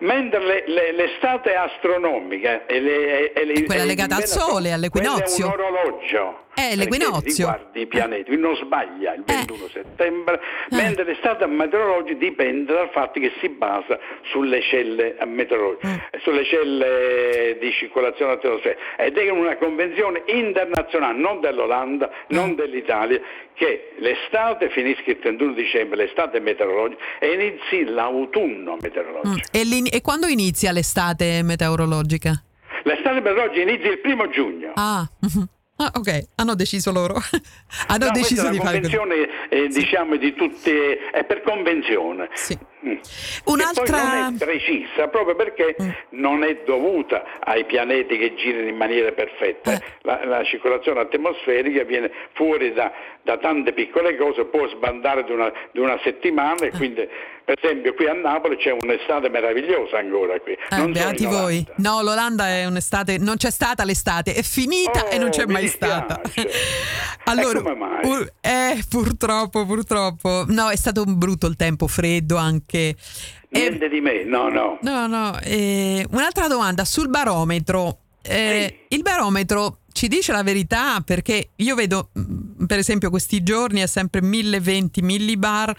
mentre le, le, l'estate astronomica e le, e le, quella legata al sole, all'equinozio. È un orologio. È l'equinozio. Riguarda i pianeti, non sbaglia il 21 eh. settembre, eh. mentre l'estate meteorologica dipende dal fatto che si basa sulle celle meteorologiche, eh. sulle celle di circolazione atmosferica ed è una convenzione internazionale, non dell'Olanda, non eh. dell'Italia, che l'estate finisca il 31 dicembre, l'estate meteorologica, e inizi l'autunno meteorologico. Mm. E, e quando inizia l'estate meteorologica? L'estate meteorologica inizia il primo giugno. Ah. Ah, ok, hanno deciso loro. hanno no, deciso di fare. La convenzione, eh, diciamo, di tutte, è per convenzione. Sì. Mm. Un'altra... non è precisa proprio perché mm. non è dovuta ai pianeti che girano in maniera perfetta. Eh. La, la, circolazione atmosferica viene fuori da, da, tante piccole cose, può sbandare di una, di una settimana e eh. quindi per esempio qui a Napoli c'è un'estate meravigliosa ancora qui. Eh, beati voi. No, l'Olanda è un'estate, non c'è stata l'estate, è finita oh, e non c'è mai stata. allora, come mai? eh, purtroppo, purtroppo. No, è stato brutto il tempo, freddo anche che... Niente eh, di me, no, no. No, no. Eh, un'altra domanda sul barometro. Eh, sì. Il barometro ci dice la verità perché io vedo, mm, per esempio, questi giorni è sempre 1020 millibar.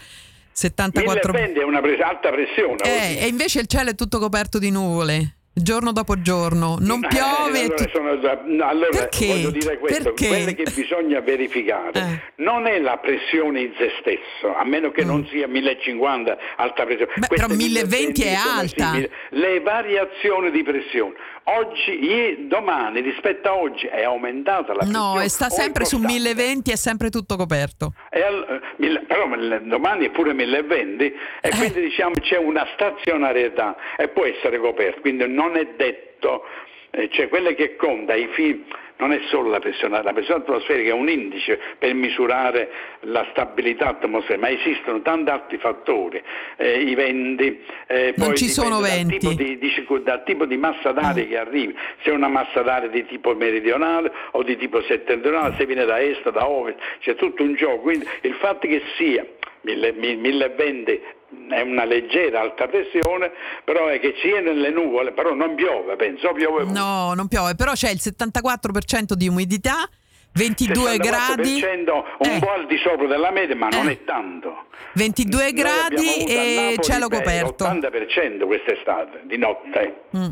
74 1020 è una pres- alta pressione. Eh, e invece il cielo è tutto coperto di nuvole giorno dopo giorno, non eh, piove. Allora, sono, allora Perché? voglio dire questo, Perché? quello che bisogna verificare eh. non è la pressione in se stesso, a meno che mm. non sia 1050 alta pressione. Beh, però 1020 è alta. Simili. Le variazioni di pressione. Oggi, domani rispetto a oggi è aumentata la pressione. No, sta sempre su 1020 è sempre tutto coperto. Al, però domani è pure 1020 e eh. quindi diciamo c'è una stazionarietà e può essere coperto, quindi non è detto, eh, cioè quelle che conta, i fini non è solo la pressione, la pressione atmosferica è un indice per misurare la stabilità atmosferica, ma esistono tanti altri fattori, eh, i venti, eh, non ci sono venti. Dal tipo di, di, dal tipo di massa d'aria mm. che arrivi, se è una massa d'aria di tipo meridionale o di tipo settentrionale, se viene da est, da ovest, c'è tutto un gioco, quindi il fatto che sia 1020 è una leggera alta pressione, però è che ci è nelle nuvole, però non piove, penso piove. No, non piove, però c'è il 74% di umidità. 22 gradi un eh. po' al di sopra della media ma eh. non è tanto 22 Noi gradi e cielo coperto l'80% quest'estate di notte mm.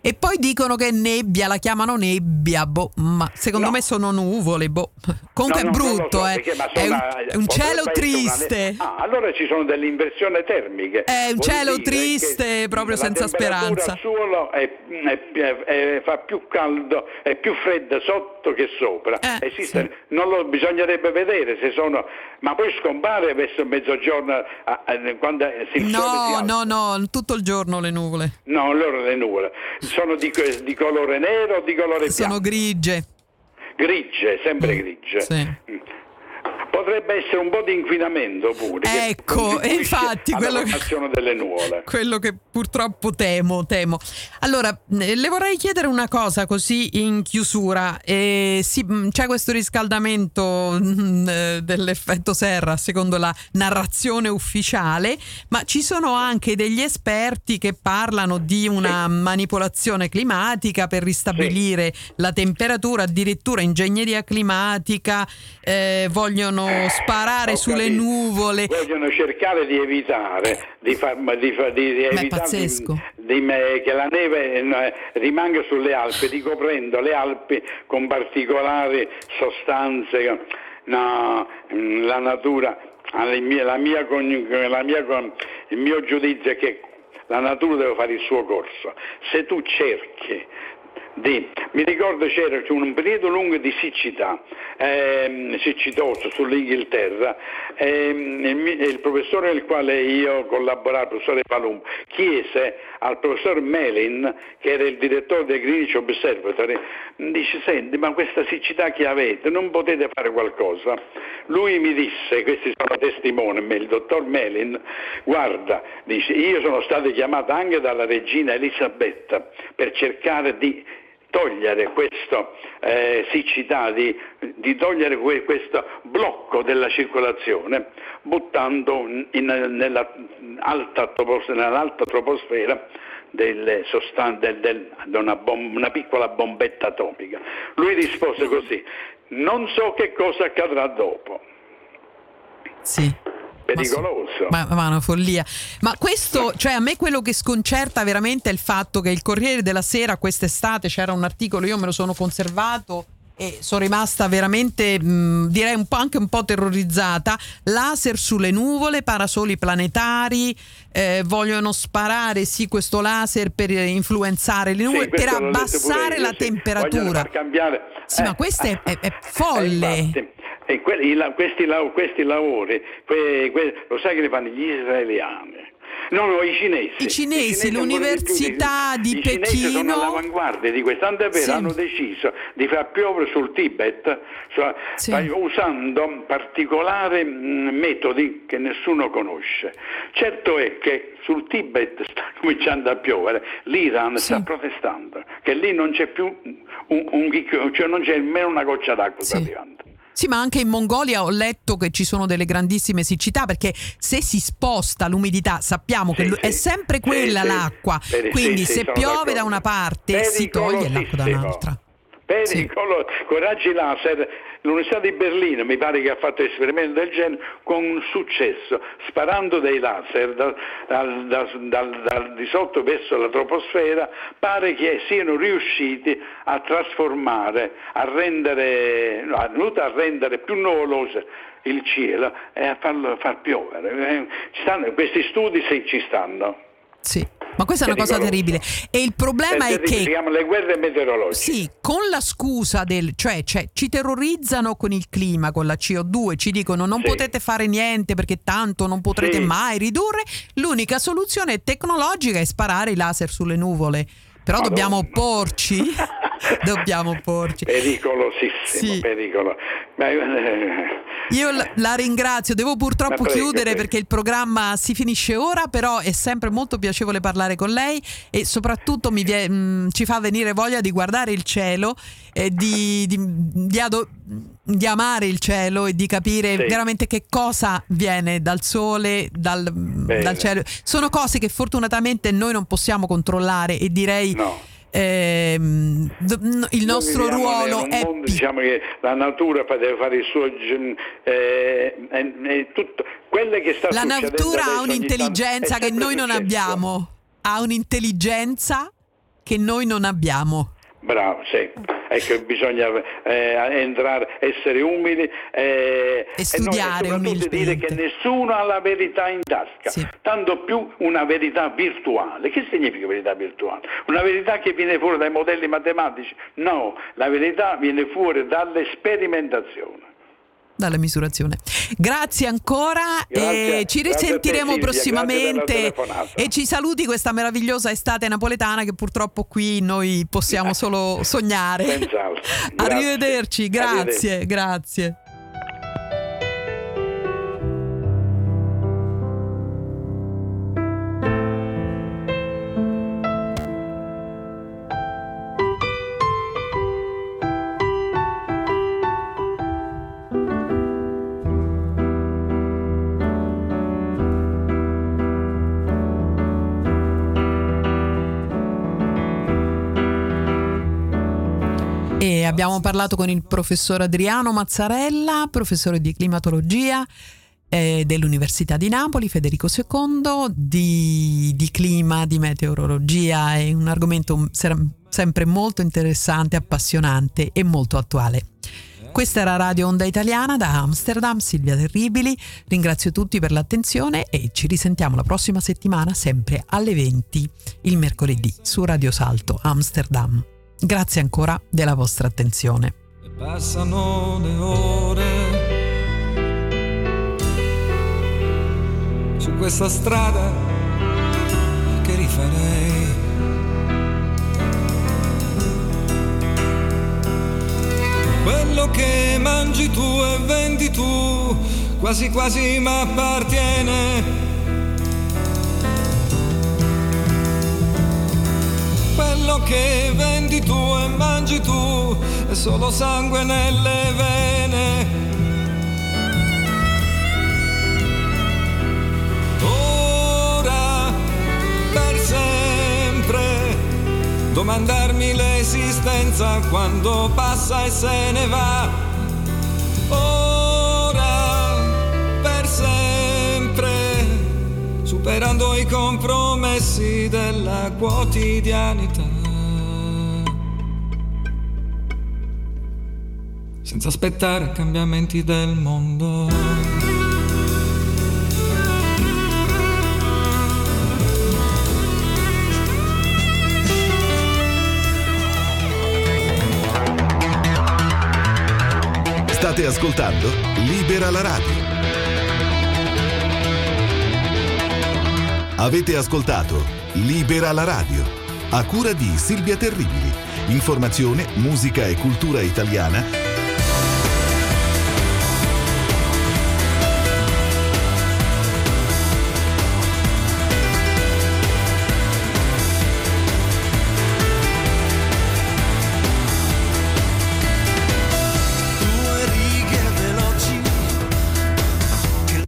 E poi dicono che nebbia, la chiamano nebbia, boh, ma secondo no. me sono nuvole, boh. Comunque no, è brutto, so, eh. è un, un cielo triste. Ah, allora ci sono delle inversioni termiche. È un cielo triste, proprio senza speranza. Il suolo è, è, è, fa più caldo, è più freddo sotto che sopra. Eh, Esiste, sì. non lo bisognerebbe vedere se sono, ma poi scompare verso mezzogiorno quando si No, no, no, tutto il giorno le nuvole. No, allora le nuvole sono di, di, colore nero o di colore bianco? Sono grigie. Grigie, sempre grigie. Sì. Potrebbe essere un po' di inquinamento pure. Ecco, e infatti quello che, delle nuvole. quello che purtroppo temo, temo. Allora, eh, le vorrei chiedere una cosa così in chiusura. Eh, sì, mm, c'è questo riscaldamento mm, eh, dell'effetto serra secondo la narrazione ufficiale, ma ci sono anche degli esperti che parlano di una sì. manipolazione climatica per ristabilire sì. la temperatura, addirittura ingegneria climatica, eh, vogliono vogliono sparare sulle capito. nuvole. Vogliono cercare di evitare, di far, di, fa- di- di evitare che la neve rimanga sulle Alpi, ricoprendo le Alpi con particolari sostanze. No, mm, la natura, la mia- la mia la il mio giudizio è che la natura deve fare il suo corso. Se tu cerchi di, mi ricordo c'era un periodo lungo di siccità, ehm, siccitoso sull'Inghilterra, ehm, il, il professore del quale io collaboravo, il professore Palum, chiese al professor Melin, che era il direttore del Greenwich Observatory, dice, senti, ma questa siccità che avete, non potete fare qualcosa? Lui mi disse, questi sono testimoni, il dottor Melin, guarda, dice, io sono stato chiamato anche dalla regina Elisabetta per cercare di togliere questa siccità, di, di togliere que- questo blocco della circolazione, buttando in- nella, alta tropos- nell'alta troposfera delle sostanze, del- del- una, bom- una piccola bombetta atomica. Lui rispose così, non so che cosa accadrà dopo. Sì. Pericoloso. Ma, ma una follia. Ma questo, cioè a me quello che sconcerta veramente è il fatto che il Corriere della Sera quest'estate c'era un articolo, io me lo sono conservato e sono rimasta veramente, mh, direi un po' anche un po' terrorizzata. Laser sulle nuvole, parasoli planetari, eh, vogliono sparare sì questo laser per influenzare le nuvole, Sì, per abbassare io, la sì. Temperatura. cambiare. Sì, ma questo è- è- è folle. Eh, infatti. E quelli- questi, questi lavori, que- que- lo sai che ne fanno gli israeliani? No, no, i cinesi. I cinesi, l'università di I cinesi sono Pechino- all'avanguardia di questo, è vero, Sì. hanno deciso di far piovere sul Tibet cioè, Sì. usando particolari mh, metodi che nessuno conosce. Certo è che sul Tibet sta cominciando a piovere, l'Iran Sì. sta protestando, che lì non c'è più un, un chicchio, cioè non c'è nemmeno una goccia d'acqua Sì. praticamente. Sì, ma anche in Mongolia ho letto che ci sono delle grandissime siccità perché se si sposta l'umidità, sappiamo che Sì, sì. è sempre quella Sì, sì. l'acqua, quindi sì, sì, se piove da una parte si toglie l'acqua da un'altra. Pericolo, con i raggi laser, l'Università di Berlino mi pare che ha fatto esperimenti del genere con successo, sparando dei laser dal, dal- dal- dal- di sotto verso la troposfera, pare che siano riusciti a trasformare, a rendere, a rendere più nuvoloso il cielo e a farlo far piovere. Eh, stanno- questi studi sì, ci stanno. Sì, ma questa è una cosa terribile. E il problema è si che le guerre meteorologiche. Sì, con la scusa del, cioè, cioè, ci terrorizzano con il clima, con la CO2, ci dicono non Sì. potete fare niente perché tanto non potrete Sì. mai ridurre, l'unica soluzione tecnologica è sparare i laser sulle nuvole. Però Madonna. dobbiamo opporci, dobbiamo opporci. Pericolosissimo, Sì. pericolo. Ma, eh, Io la- ringrazio, devo purtroppo prego, chiudere prego. perché il programma si finisce ora, però è sempre molto piacevole parlare con lei e soprattutto mi vie- mh, ci fa venire voglia di guardare il cielo, e di, di- di ado- di amare il cielo e di capire Sì. veramente che cosa viene dal sole, dal, dal cielo. Sono cose che fortunatamente noi non possiamo controllare e direi no. no, il nostro ruolo è... mondo, diciamo che la natura deve fare il suo eh, eh, eh, tutto quello che sta La natura ha un'intelligenza che noi non successo. abbiamo. Ha un'intelligenza che noi non abbiamo. Bravo, sì. Ecco, bisogna eh, entrare, essere umili eh, E studiare non- soprattutto dire che nessuno ha la verità in tasca, Sì. tanto più una verità virtuale. Che significa verità virtuale? Una verità che viene fuori dai modelli matematici? No, la verità viene fuori dalle sperimentazioni. Dalla misurazione. Grazie ancora Grazie, e ci te, risentiremo la prossimamente e ci saluti questa meravigliosa estate napoletana che purtroppo qui noi possiamo solo sognare. Arrivederci, grazie, Arrivederci. grazie. Abbiamo parlato con il professor Adriano Mazzarella, professore di climatologia eh, dell'Università di Napoli, Federico II, di, di, clima, di meteorologia, è un argomento sempre molto interessante, appassionante e molto attuale. Questa era Radio Onda Italiana da Amsterdam, Silvia Terribili. Ringrazio tutti per l'attenzione e ci risentiamo la prossima settimana sempre alle 20 il mercoledì su Radio Salto Amsterdam. Grazie ancora della vostra attenzione. Passano le ore su questa strada che rifarei. Quello che mangi tu e vendi tu, quasi quasi mi appartiene. Quello che vendi tu e mangi tu è solo sangue nelle vene. domandarmi l'esistenza quando passa e se ne va. Ora, per sempre, superando i compromessi della quotidianità. Senza aspettare cambiamenti del mondo. State ascoltando Libera la radio. Avete ascoltato Libera la radio, a cura di Silvia Terribili. Informazione, musica e cultura italiana